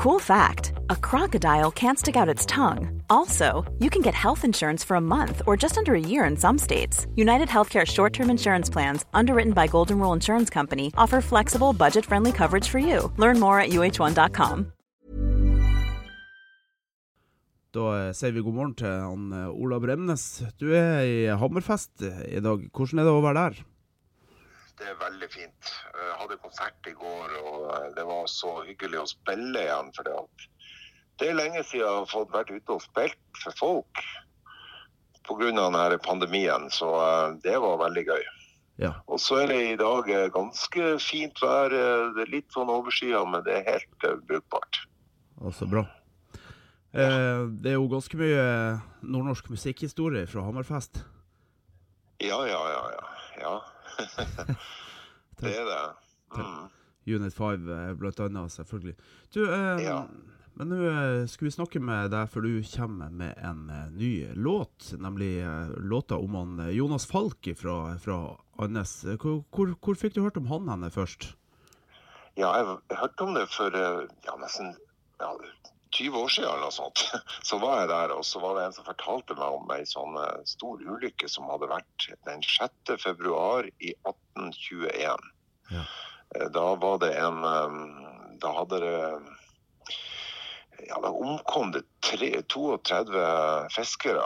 Cool fact a crocodile can't stick out its tongue. Also, you can get health insurance for a month or just under a year in some states. United Healthcare short term insurance plans, underwritten by Golden Rule Insurance Company, offer flexible, budget friendly coverage for you. Learn more at uh1.com. Da eh, sier vi god morgen til han eh, Bremnes. Du er i Hammerfest eh, i dag. Hvordan er det å være der? Det er veldig fint. Jeg hadde konsert i går, og det var så hyggelig å spille igjen. For det er lenge siden jeg har fått vært ute og spilt for folk pga. pandemien. Så det var veldig gøy. Ja. Og så er det i dag ganske fint vær. Det er litt sånn overskyet, men det er helt brukbart. Altså bra. Eh, det er jo ganske mye nordnorsk musikkhistorie fra Hammerfest. Ja, ja, ja. ja. ja. det er det. Mm. Unit 5 blant annet, selvfølgelig. Du, eh, Ja. men nå eh, skal vi snakke med deg, før du kommer med en eh, ny låt. Nemlig eh, låta om han eh, Jonas Falk fra, fra Andes. Eh, Hvor, hvor, hvor fikk du hørt om han henne først? Ja, jeg hørte om det for eh, ja, nesten ja, 20 år siden eller noe sånt. Så var jeg der, og så var det en som fortalte meg om ei sånn eh, stor ulykke som hadde vært den 6. februar i 1821. Ja. Eh, Da var det en eh, Da hadde det Ja, da omkom det tre, 32 fiskere.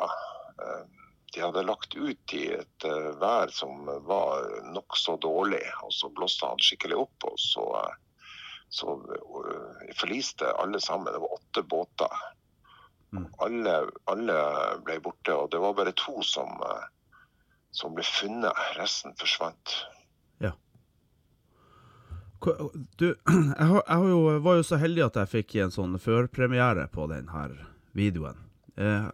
De hadde lagt ut i et vær som var nokså dårlig, og så blåste han skikkelig opp. og så så øh, forliste alle sammen. Det var åtte båter. Mm. Alle, alle ble borte, og det var bare to som, øh, som ble funnet. Resten forsvant. Ja. Du, jeg, har, jeg har jo, var jo så heldig at jeg fikk en sånn førpremiere på denne videoen. Eh,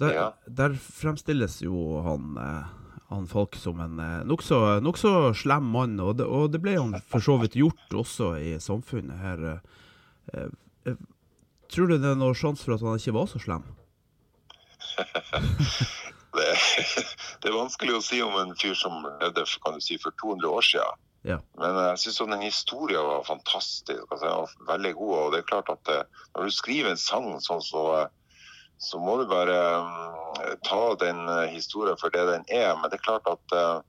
der, Ja. der fremstilles jo han, eh, han Falk som en eh, nokså nok så slem mann, og det, og det ble han for så vidt gjort også i samfunnet her. Eh, eh, tror du det er noen sjanse for at han ikke var så slem? Det, det er vanskelig å si om en fyr som levde kan du si, for 200 år siden. Ja. Men jeg syns den historien var fantastisk. Altså, den var veldig god. Og det er klart at eh, når du skriver en sang sånn, så, eh, så må du bare mm, ta den eh, historien for det den er. Men det er klart at eh,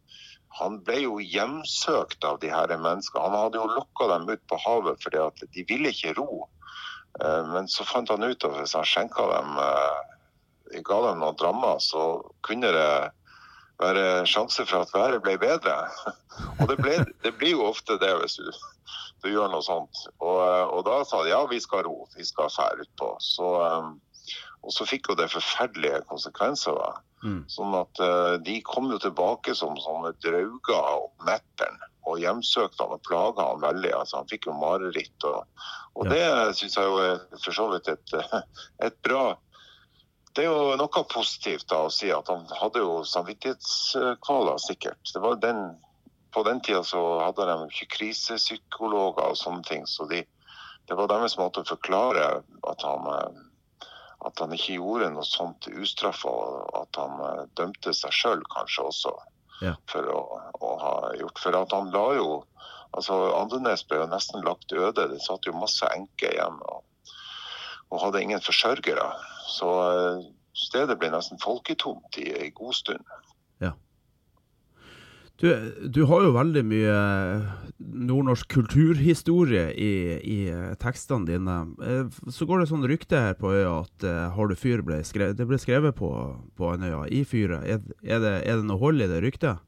han ble jo hjemsøkt av de her menneskene. Han hadde jo lokka dem ut på havet fordi at de ville ikke ro. Eh, Men så fant han ut at hvis han skjenka dem eh, ga dem noen drammer, så kunne det være sjanse for at været ble bedre. Og det, ble, det blir jo ofte det hvis du, du gjør noe sånt. Og, og da sa de ja, vi skal ro, vi skal fære utpå. Så, um, og så fikk jo det forferdelige konsekvenser. da. Mm. Sånn at uh, de kom jo tilbake som sånne drauger om netten, Og hjemsøkte han og plaga han veldig. altså Han fikk jo mareritt. Og, og Ja. det syns jeg jo er for så vidt et, et bra det er jo noe positivt da å si at han hadde jo samvittighetskvaler, sikkert. Det var den, på den tida så hadde de ikke krisepsykologer og sånne ting, så de, det var deres måte å forklare at han, eh, at han ikke gjorde noe sånt ustraffa, og at han eh, dømte seg sjøl kanskje også Ja. for å, å ha gjort. For at han la jo altså Andenes ble jo nesten lagt øde. Det satt jo masse enker igjen. og og hadde ingen forsørgere. Så eh, stedet ble nesten folketomt i ei god stund. Du, du har jo veldig mye nordnorsk kulturhistorie i, i eh, tekstene dine. Eh, Så går det sånn rykte her på øya at eh, Har du fyr ble skrevet, det ble skrevet på, på Andøya i fyret. Er, er, det, er det noe hold i det ryktet?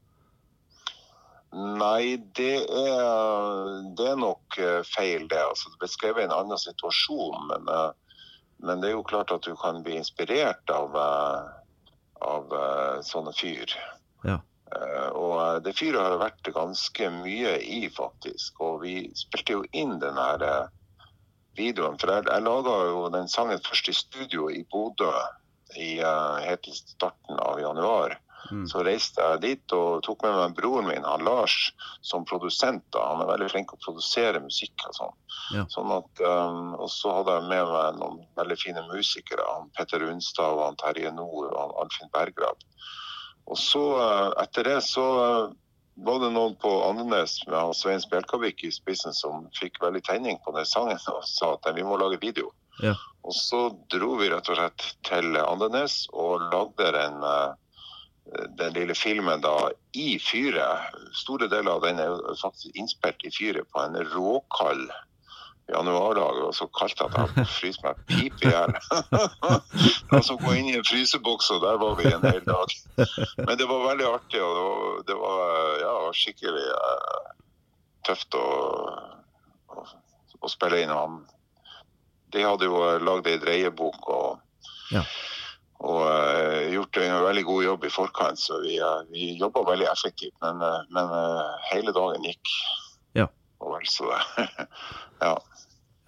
Nei, det er, det er nok feil, det. Altså, det ble skrevet i en annen situasjon. Men, men det er jo klart at du kan bli inspirert av, av sånne fyr. Ja. Eh, Og eh, det fyret har vært ganske mye i, faktisk. Og vi spilte jo inn den her eh, videoen. For jeg, jeg laga jo den sangen først i studio i Bodø i, helt til starten av januar. Mm. Så reiste jeg dit og tok med meg broren min, han Lars, som produsent. da. Han er veldig flink til å produsere musikk og sånn. Ja. sånn at, um, og så hadde jeg med meg noen veldig fine musikere. han Petter Unstad og han Terje Nord og han Alfinn Berggrav. Og så, eh, etter det, så eh, var det noen på Andenes med Svein Spjelkavik i spissen som fikk veldig tenning på den sangen og sa at vi må lage video. Ja. Og så dro vi rett og slett til Andenes og lagde den, eh, den lille filmen da i fyret. Store deler av den er faktisk innspilt i fyret på en råkald januardag. Det var så kaldt at jeg fryste meg pip i hjel. så gå inn i en fryseboks, og der var vi en hel dag. Men det var veldig artig, og det var, det var ja, skikkelig uh, tøft å, å, å, spille inn. Han. De hadde jo lagd ei dreiebok og, ja. og uh, gjort en veldig god jobb i forkant, så vi, uh, vi jobba veldig effektivt. Men, men hele dagen gikk. Ja. Og vel så ja.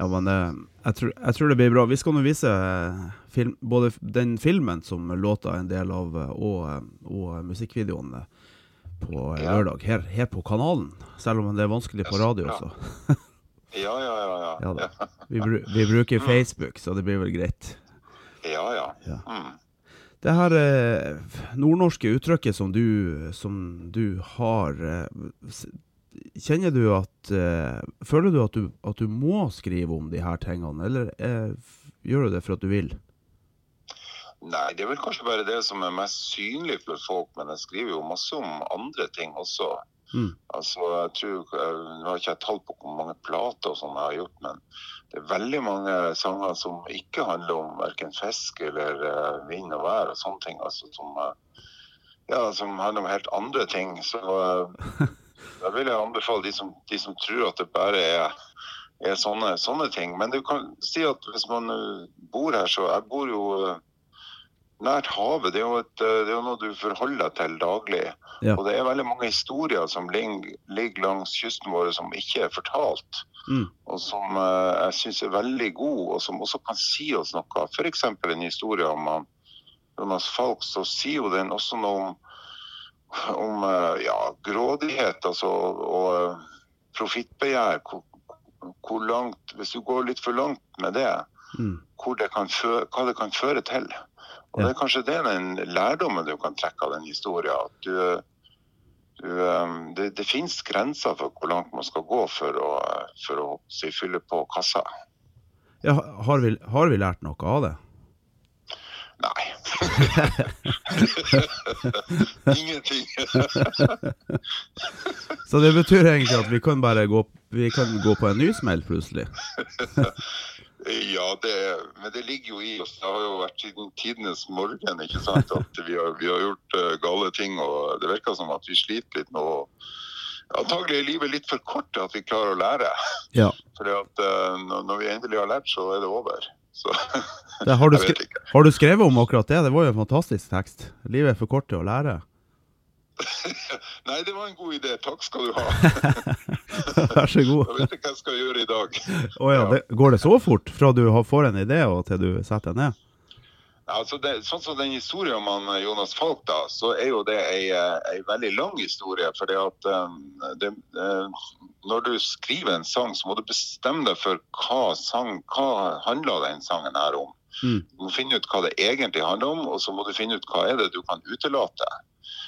Ja, men eh, jeg, tror, jeg, tror, det blir bra. Vi skal nå vise eh, film, både den filmen som låta er en del av, eh, og, og musikkvideoen på lørdag her, her, på kanalen. Selv om det er vanskelig på radio, så. ja, ja, ja. ja. ja vi, vi, bruker Facebook, så det blir vel greit. Ja, ja. ja. Mm. Det her nordnorske uttrykket som du, som du har Kjenner du at uh, Føler du at, du at, du må skrive om de her tingene, eller uh, gjør du det for at du vil? Nei, det er vel kanskje bare det som er mest synlig for folk, men jeg skriver jo masse om andre ting også. Mm. Altså, jeg tror, eh, Nå har ikke jeg tall på hvor mange plater og sånn jeg har gjort, men det er veldig mange sanger som ikke handler om verken fisk eller uh, vind og vær og sånne ting. altså som, uh, ja, som handler om helt andre ting. Så Da vil jeg anbefale de som, de som tror at det bare er, er sånne, sånne, ting. Men du kan si at hvis man eh, bor her, så Jeg bor jo eh, nært havet. Det er jo, et, eh, det er noe du forholder deg til daglig. Ja. Og det er veldig mange historier som ligger, ligger langs kysten vår som ikke er fortalt. Mm. Og som jeg syns er veldig gode, og som også kan si oss noe. F.eks. en historie om Jonas Falk, så sier jo den også noe om om eh, ja, grådighet altså, og eh, profittbegjær. Hvor, hvor, langt, hvis du går litt for langt med det, mm. det føre, hva det kan føre til. Og ja. Det er kanskje det den lærdommen du kan trekke av den historien. at du, du, eh, det, det finnes grenser for hvor langt man skal gå for å, for å si, fylle på kassa. Ja, har, vi, har vi lært noe av det? Ingenting. Så det betyr egentlig at vi kan bare gå, vi kan gå på en ny smell plutselig? Ja, det, men det ligger jo i oss. Det har jo vært siden tidenes morgen ikke sant? at vi har, vi har gjort uh, gale ting. og Det virker som at vi sliter litt nå. Antagelig er livet litt for kort til at vi klarer å lære. Ja. For uh, Når vi endelig har lært, så er det over. Så har, du har, du skrevet om akkurat det? Det var jo en fantastisk tekst. Livet er for kort til å lære. Nei, det var en god idé. Takk skal du ha. Vær så god. Jeg vet ikke hva jeg skal gjøre i dag. Oh, ja. Det, går det så fort fra du får en idé og til du setter deg ned? Altså det, sånn som den historien om eh, Jonas Falk, da, så er jo det ei, ei veldig lang historie. for at uh, Når du skriver en sang, så må du bestemme deg for hva, sang, hva handler den sangen her om. Mm. Du må finne ut hva det egentlig handler om, og så må du finne ut hva er det du kan utelate.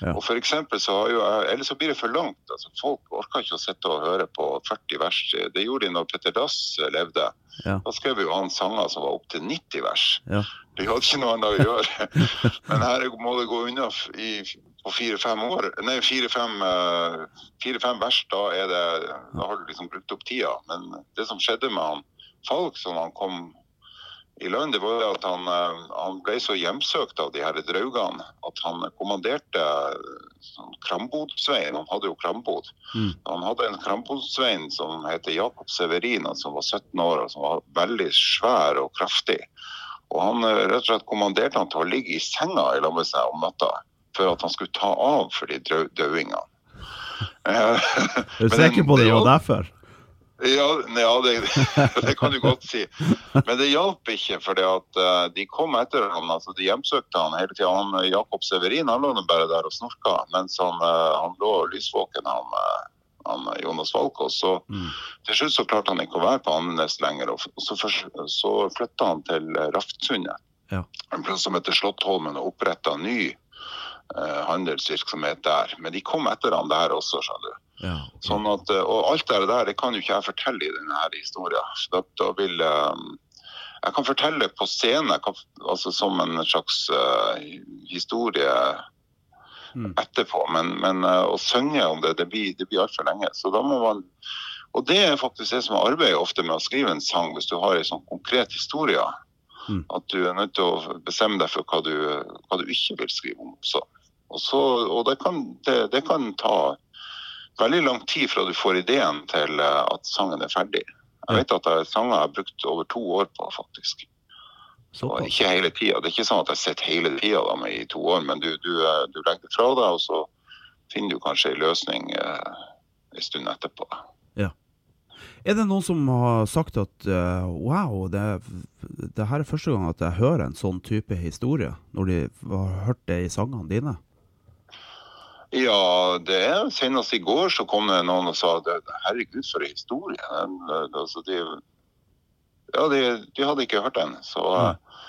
Ja. Og for så har jo, Eller så blir det for langt. altså Folk orker ikke å sitte og høre på 40 vers. Det gjorde de når Petter Dass levde. Ja. Da skrev jo han sanger som var opptil 90 vers. Ja. De hadde ikke noe annet å gjøre. Men her må det gå unna i, på fire-fem år. Nei, fire-fem fire, vers, da, er det, da har du liksom brukt opp tida. Men det som skjedde med han Falk, som han kom i lønn det var at han, eh, han, ble så hjemsøkt av de her draugene at han kommanderte sånn Krambodsveien. Han hadde jo krambod. Mm. Han hadde en Krambodsvein som heter Jakob Severin, som var 17 år og som var veldig svær og kraftig. Og Han eh, rett og slett kommanderte han til å ligge i senga i lag med seg om natta for at han skulle ta av for de dauingene. Er du sikker på det var derfor? Ja, ja det, det, kan du godt si. Men det hjalp ikke, for uh, de kom etter ham. altså De hjemsøkte han hele tida. Jakob Severin han lå bare der og snorka mens han, uh, han lå lysvåken, han, uh, han Jonas Valkås. Så mm. til slutt så klarte han ikke å være på Andenes lenger. og Så, så flytta han til Raftsundet, ja. en plass som heter Slåttholmen, og oppretta ny eh, handelsvirksomhet der. Men de kom etter han der også, skjønner du. Ja. Sånn at, eh, og alt det der det kan jo ikke jeg fortelle i denne historien. Da, da vil eh, Jeg kan fortelle på scenen, kan, altså som en slags uh, historie Mm. etterpå. Men, men uh, å synge om det, det blir, det blir altfor lenge. Så da må man Og det er faktisk det som er arbeidet ofte med å skrive en sang, hvis du har en sånn konkret historie. Mm. At du er nødt til å bestemme deg for hva du, hva du ikke vil skrive om. Så. Og, så, og det, kan, det, det kan ta veldig lang tid fra du får ideen til eh, at sangen er ferdig. Jeg vet at det er sanger jeg har brukt over to år på, faktisk. Og ikke hele tida. Det er ikke sånn at jeg sitter hele tida i to år, men du, du, eh, du legger det fra deg, og så finner du kanskje en løsning eh, en stund etterpå. Er det noen som har sagt at uh, wow, det, det her er første gang at jeg hører en sånn type historie, når de har hørt det i sangene dine? Ja, det er senest i går så kom det noen og sa det, herregud for en historie. Eh, altså, de, ja, de, de hadde ikke hørt den. Så, eh,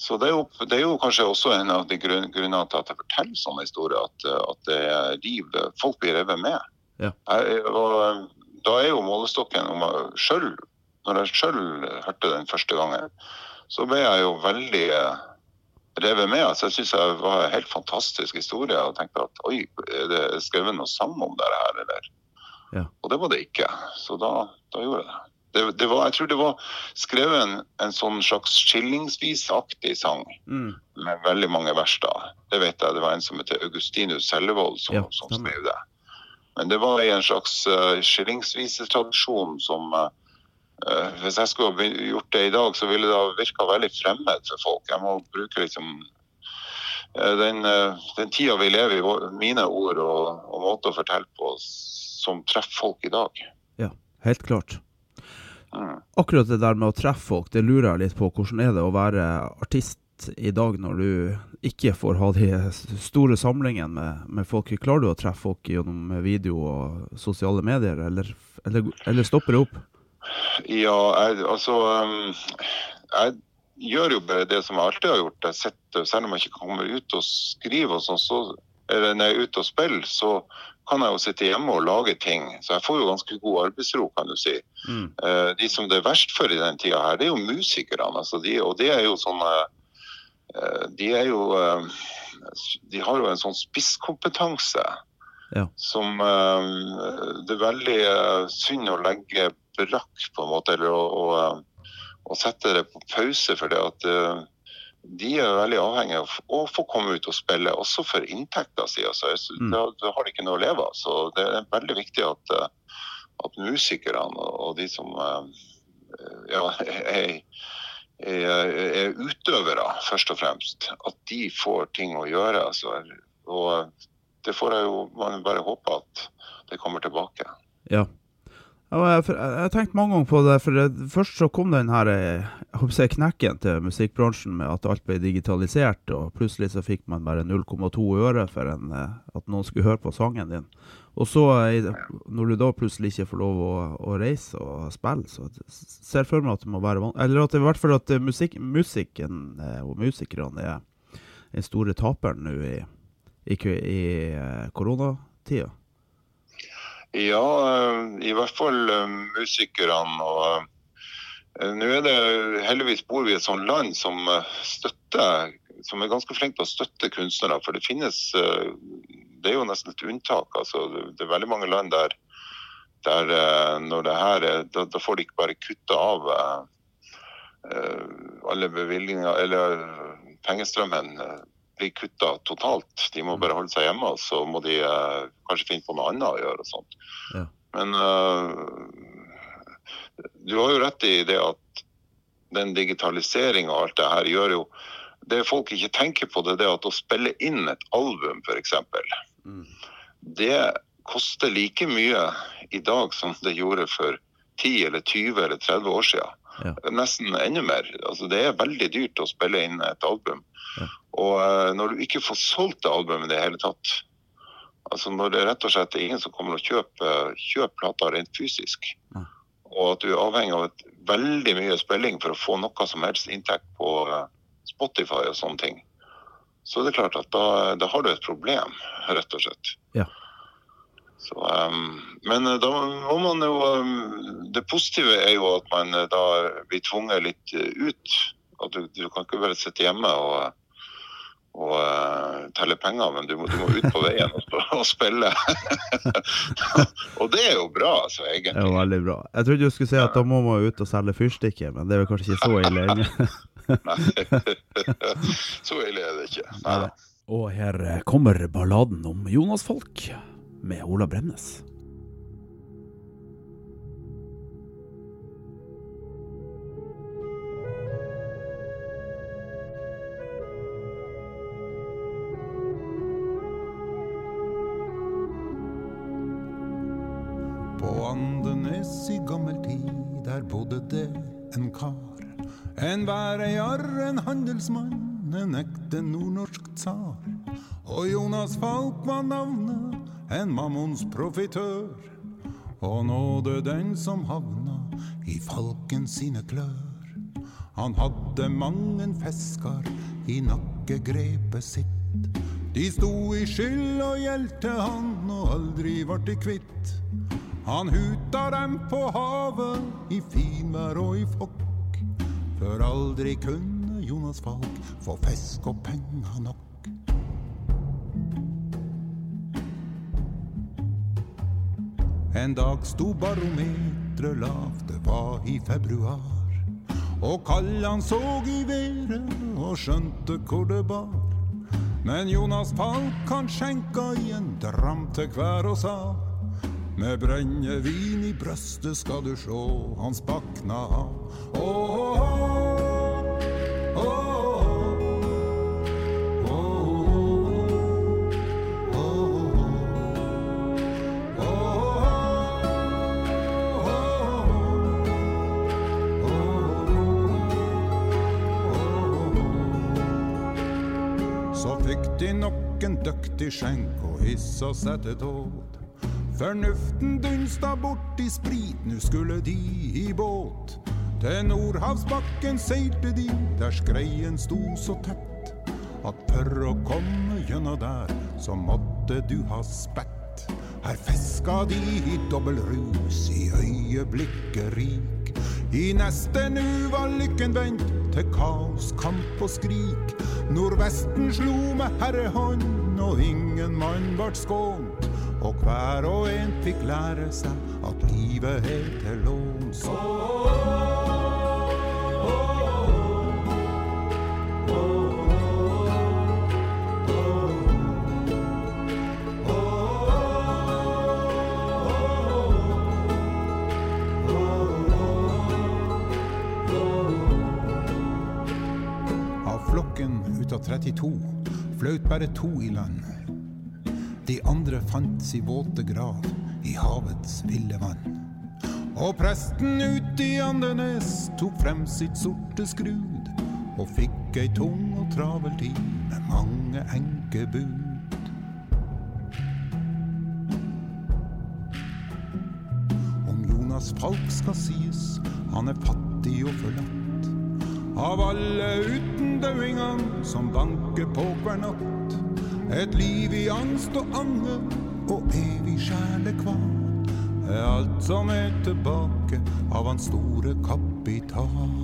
så det, er jo, det er jo kanskje også en av de grunn, grunnene til at jeg forteller sånne historier, at, eh, at det er liv folk blir revet med. Ja. Jeg, og, eh, da er jo målestokken om jeg sjøl, når jeg sjøl hørte den første gangen, så ble jeg jo veldig eh, revet med. Altså, jeg syns det var en helt fantastisk historie. Og tenkte at oi, er det skrevet noe sang om det her, eller? Ja. Og det var det ikke. Så da, da gjorde jeg det. Det, det var, jeg tror det var skrevet en, en sånn slags skillingsvisaktig sang Mm. med veldig mange vers. da. Det vet jeg, det var en som heter Augustinus Sellevold som, Ja, som skrev det. Men det var i en slags uh, skillingsvisetradisjon som uh, Hvis jeg skulle gjort det i dag, så ville det virka veldig fremmed for folk. Jeg må bruke liksom uh, den, uh, den tida vi lever i, mine ord og, og måte å fortelle på, som treffer folk i dag. Ja, helt klart. Mm. Akkurat det der med å treffe folk, det lurer jeg litt på. Hvordan er det å være artist i dag når du ikke får ha de store samlingene med, med folk? Klarer du å treffe folk gjennom video og sosiale medier, eller, eller, eller stopper det opp? Ja, jeg, altså um, Jeg gjør jo bare det som jeg alltid har gjort. Jeg sitter, selv om jeg ikke kommer ut og skriver, og sånn, så, eller når jeg er ute og spiller, så kan jeg jo sitte hjemme og lage ting. Så jeg får jo ganske god arbeidsro, kan du si. Mm. Eh, de som det er verst for i den tida her, det er jo musikerne. Altså de, og det er jo sånne eh, De er jo eh, De har jo en sånn spisskompetanse Ja. som eh, det er veldig eh, synd å legge brakk, på en måte, eller å, å, eh, sette det på pause. For det at eh, de er veldig avhengige av å få komme ut og spille, også for inntekta si. Altså, Mm. da, da har de ikke noe å leve av. Så det er veldig viktig at, eh, at musikerne og, de som ja, er, er, er utøvere, først og fremst, at de får ting å gjøre. Altså. Og det får jeg jo man bare håpe at det kommer tilbake. Ja. Jeg, har tenkt mange ganger på det, for først så kom den her eh, jeg knekken til musikkbransjen med at alt ble digitalisert, og plutselig så fikk man bare 0,2 øre for en, eh, at noen skulle høre på sangen din. Og så, eh, når du da plutselig ikke får lov å, å reise og spille, så ser jeg for meg at det må være vanskelig Eller at det, i hvert fall at musik, musikken og musikerne er den store taperen nå i, i, i koronatida. Ja, eh, i hvert fall eh, musikerne. og eh, Nå er det heldigvis bor vi i et sånt land som støtter som er ganske flink til å støtte kunstnere. For det finnes Det er jo nesten et unntak. altså Det, er veldig mange land der, der når det her er da, da får de ikke bare kutta av alle bevilgninger eller pengestrømmen. Blir kutta totalt. De må bare holde seg hjemme, så må de eh, kanskje finne på noe annet å gjøre. og sånt. Ja. Men eh, du har jo rett i det at den digitaliseringa og alt det her gjør jo Det folk ikke tenker på, det er det at å spille inn et album, f.eks. Mm. Det koster like mye i dag som det gjorde for 10 eller 20 eller 30 år siden. Ja. Nesten enda mer. Altså, det er veldig dyrt å spille inn et album. Og eh, når du ikke får solgt det albumet i det hele tatt, altså når det rett og slett er ingen som kommer og kjøper, kjøper plata rent fysisk, og at du er avhengig av et veldig mye spilling for å få noe som helst inntekt på eh, Spotify og sånne ting, så er det klart at da, da har du et problem, rett og slett. Ja. Så, um, men da må man jo um, Det positive er jo at man da blir tvunget litt ut. At du, du kan ikke bare sitte hjemme og, og uh, telle penger, men du må, du må ut på veien og, og spille. og det er jo bra, altså, egentlig. Det er jo veldig bra. Jeg trodde du skulle si at da må man ut og selge fyrstikker, men det er vel kanskje ikke så ille ennå. så ille er det ikke. Nei. Og her kommer balladen om Jonas Falk med Ola Bremnes. Andenes i gammel tid, der bodde det en kar. En væreiar, en handelsmann, en ekte nordnorsk tsar. Og Jonas Falk var navnet, en mammons profitør. Og nåde den som havna i falken sine klør. Han hadde mang en fiskar i nakkegrepet sitt. De sto i skyld og gjeldte han, og aldri vart de kvitt. Han huta dem på havet, i finvær og i fokk. For aldri kunne Jonas Falk få fisk og penger nok. En dag sto barometeret lavt, det var i februar. Og Kallan så i været og skjønte hvor det bar. Men Jonas Falk han skjenka i en dram til hver og sa med brennevin i brøstet skal du sjå hans bakna av. Så fikk de nok en dyktig skjenk og hissa seg til tåt. Fornuften dunsta bort i sprit, nu skulle de i båt. Til Nordhavsbakken seilte de, der skreien sto så tett. At for å komme gjennom der, så måtte du ha spett. Her fiska de i dobbel rus, i øyeblikket rik. I neste nu var lykken vendt til kaos, kamp og skrik. Nordvesten slo med herrehånd, og ingen mann vart skånt. Og hver og en fikk lære seg at livet er til låns. Av flokken ut av 32 fløt bare to i land. De andre fant si våte grav i havets ville vann. Og presten ute i Andenes tok frem sitt sorte skrud og fikk ei tung og travel tid med mange enkebud. Jonas Falk skal sies, han er fattig og forlatt. Av alle utendauingene som banker på hver natt. Et liv i angst og anger og evig kjærlekval er alt som er tilbake av hans store kapital.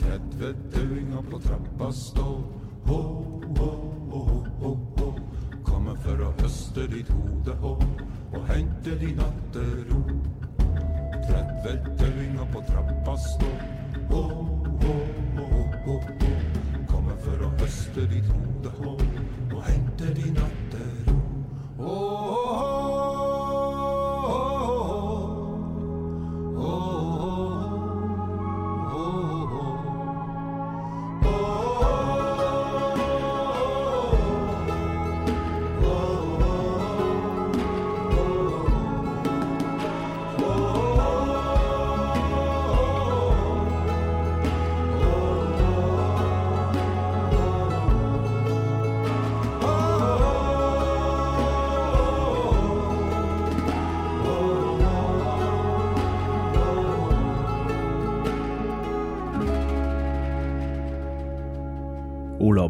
30 dauinger på trappa står, hå, hå, hå, hå, hå. Kommer for å høste ditt hodehår og hente din nattero. 30 dauinger på trappa står, hå, Kommer for å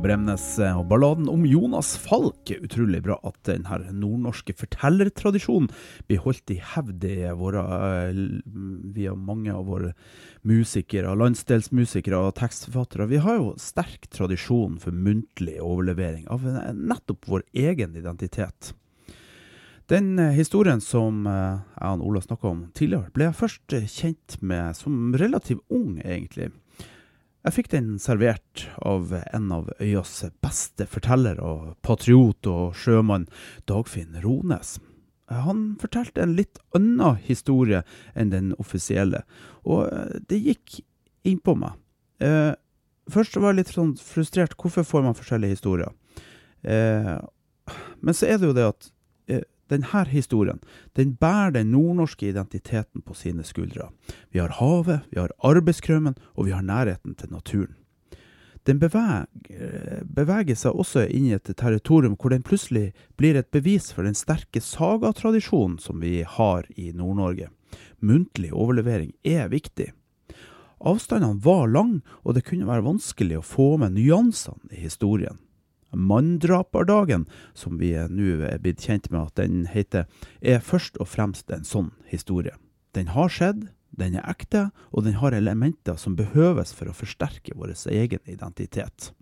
Bremnes eh, og balladen om Jonas Falk. Utrolig bra at denne nordnorske fortellertradisjonen blir holdt i hevd eh, via mange av våre musikere, landsdelsmusikere og tekstforfattere. Vi har jo sterk tradisjon for muntlig overlevering av nettopp vår egen identitet. Den eh, historien som jeg og Ola snakka om tidligere, ble jeg først kjent med som relativt ung, egentlig. Jeg fikk den servert av en av øyas beste fortellere og patriot og sjømann, Dagfinn Rones. Han fortalte en litt annen historie enn den offisielle, og det gikk innpå meg. Eh, først var jeg litt sånn frustrert. Hvorfor får man forskjellige historier? Eh, men så er det jo det at denne historien den bærer den nordnorske identiteten på sine skuldre. Vi har havet, vi har arbeidskrømmen, og vi har nærheten til naturen. Den beveger, beveger, seg også inn i et territorium hvor den plutselig blir et bevis for den sterke sagatradisjonen som vi har i Nord-Norge. Muntlig overlevering er viktig. Avstandene var lange, og det kunne være vanskelig å få med nyansene i historien. Manndraperdagen, som vi nå er blitt kjent med at den heter, er først og fremst en sånn historie. Den har skjedd, den er ekte, og den har elementer som behøves for å forsterke vår egen identitet.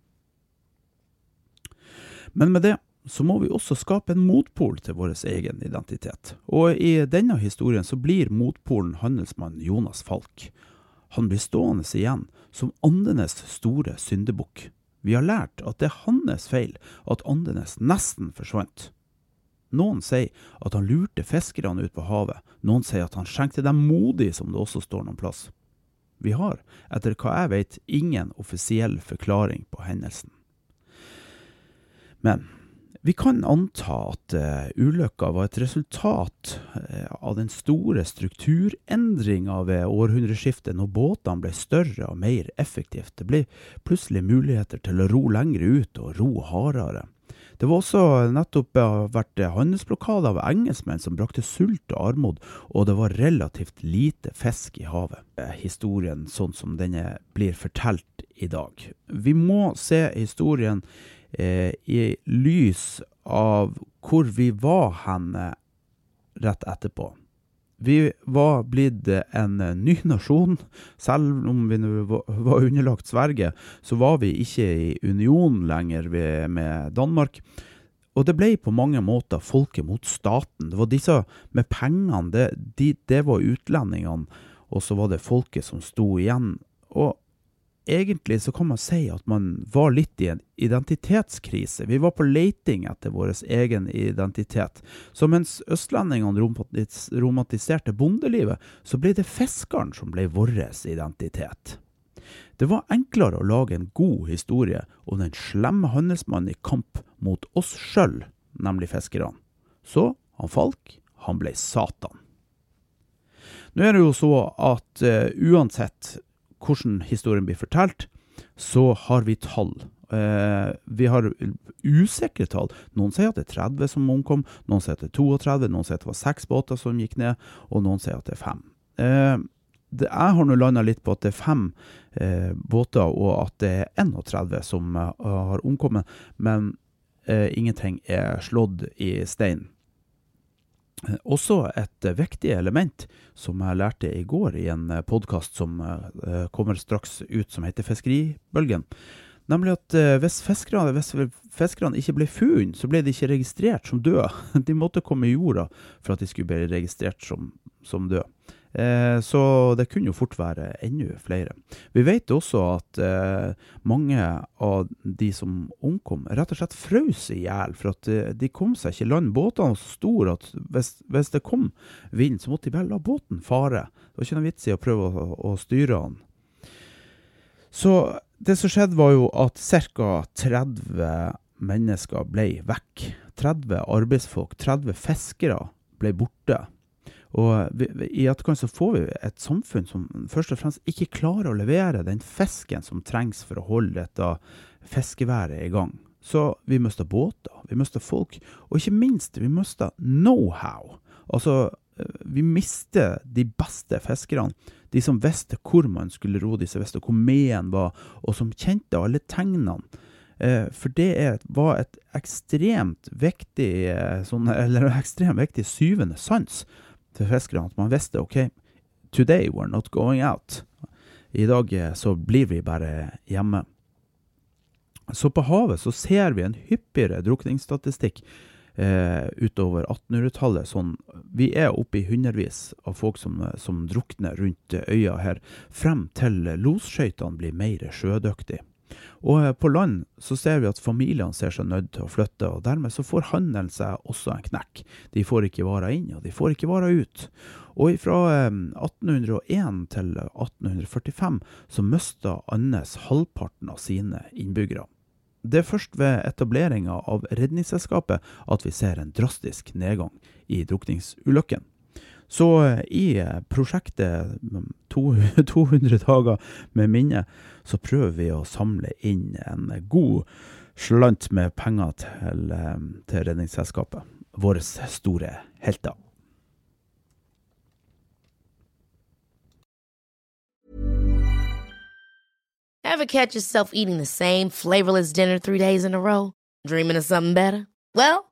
Men med det så må vi også skape en motpol til vår egen identitet. Og i denne historien så blir motpolen handelsmann Jonas Falk. Han blir stående igjen som Andenes store syndebukk. Vi har lært at det er hans feil at Andenes nesten forsvant. Noen sier at han lurte fiskerne ut på havet, noen sier at han skjenkte dem modig, som det også står noen plass. Vi har, etter hva jeg vet, ingen offisiell forklaring på hendelsen. Men vi kan anta at uh, ulykka var et resultat uh, av den store strukturendringa ved århundreskiftet, når båtene ble større og mer effektivt. Det ble plutselig muligheter til å ro lengre ut og ro hardere. Det var også nettopp vært handelsblokade av engelskmenn som brakte sult og armod, og det var relativt lite fisk i havet. Historien sånn som denne blir fortalt i dag. Vi må se historien eh, i lys av hvor vi var henne rett etterpå. Vi var blitt en ny nasjon. Selv om vi var underlagt Sverige, så var vi ikke i union lenger med Danmark. Og det ble på mange måter folket mot staten. Det var disse med pengene, det, de, det var utlendingene, og så var det folket som sto igjen. Og egentlig så kan man si at man var litt i en identitetskrise. Vi var på leiting etter vår egen identitet. Så mens østlendingene romantiserte bondelivet, så ble det fiskeren som ble vår identitet. Det var enklere å lage en god historie om den slemme handelsmannen i kamp mot oss sjøl, nemlig fiskerne. Så han Falk, han ble Satan. Nå er det jo så at uh, uansett hvordan historien blir fortalt, så har vi tall. Eh, vi har usikre tall. Noen sier at det er 30 som omkom, noen sier at det er 32, noen sier at det var seks båter som gikk ned, og noen sier at det er fem. Eh, det, jeg har nå landa litt på at det er fem eh, båter, og at det er 31 som uh, har omkommet, men eh, ingenting er slått i stein. Også et viktig element som jeg lærte i går i en eh, podkast som uh, kommer straks ut, som heter Fiskeribølgen. Nemlig at uh, hvis fiskerne, hvis fiskerne ikke ble funnet, så ble de ikke registrert som døde. De måtte komme i jorda for at de skulle bli registrert som, som døde. Eh, så det kunne jo fort være enda flere. Vi vet også at eh, mange av de som omkom, rett og slett frøs i hjel. For at eh, de kom seg ikke i land. Båtene var så store at hvis, hvis, det kom vind, så måtte de bare la båten fare. Det var ikke noe vits i å prøve å, å styre den. Så det som skjedde, var jo at ca. 30 mennesker ble vekk. 30 arbeidsfolk, 30 fiskere ble borte. Og I etterkant så får vi et samfunn som først og fremst ikke klarer å levere den fisken som trengs for å holde dette fiskeværet i gang. Så vi mister båter, vi mister folk, og ikke minst, vi mister know-how. Altså, eh, vi mister de beste fiskerne. De som visste hvor man skulle ro, de som visste hvor meden var, og som kjente alle tegnene. Eh, for det var et ekstremt viktig eh, sånn, eller ekstremt viktig syvende sans til fiskerne. At man visste OK, today we're not going out. I dag eh, så blir vi bare hjemme. Så på havet så ser vi en hyppigere drukningsstatistikk eh, utover 1800-tallet. Sånn, vi er oppe i hundrevis av folk som, som drukner rundt øya her, frem til losskøytene blir mer sjødyktige. Og eh, på land så ser vi at familiene ser seg nødt til å flytte, og dermed så får handelen seg også en knekk. De får ikke varer inn, og de får ikke varer ut. Og fra 1801 eh, til 1845 så mista Andes halvparten av sine innbyggere. Det er først ved etableringa av Redningsselskapet at vi ser en drastisk nedgang i drukningsulykken. Så eh, i prosjektet 200 dager med minne så prøver vi å samle inn en god slant med penger til, eh, til Redningsselskapet. Våre store helter. Ever catch yourself eating the same flavorless dinner three days in a row? Dreaming of something better? Well,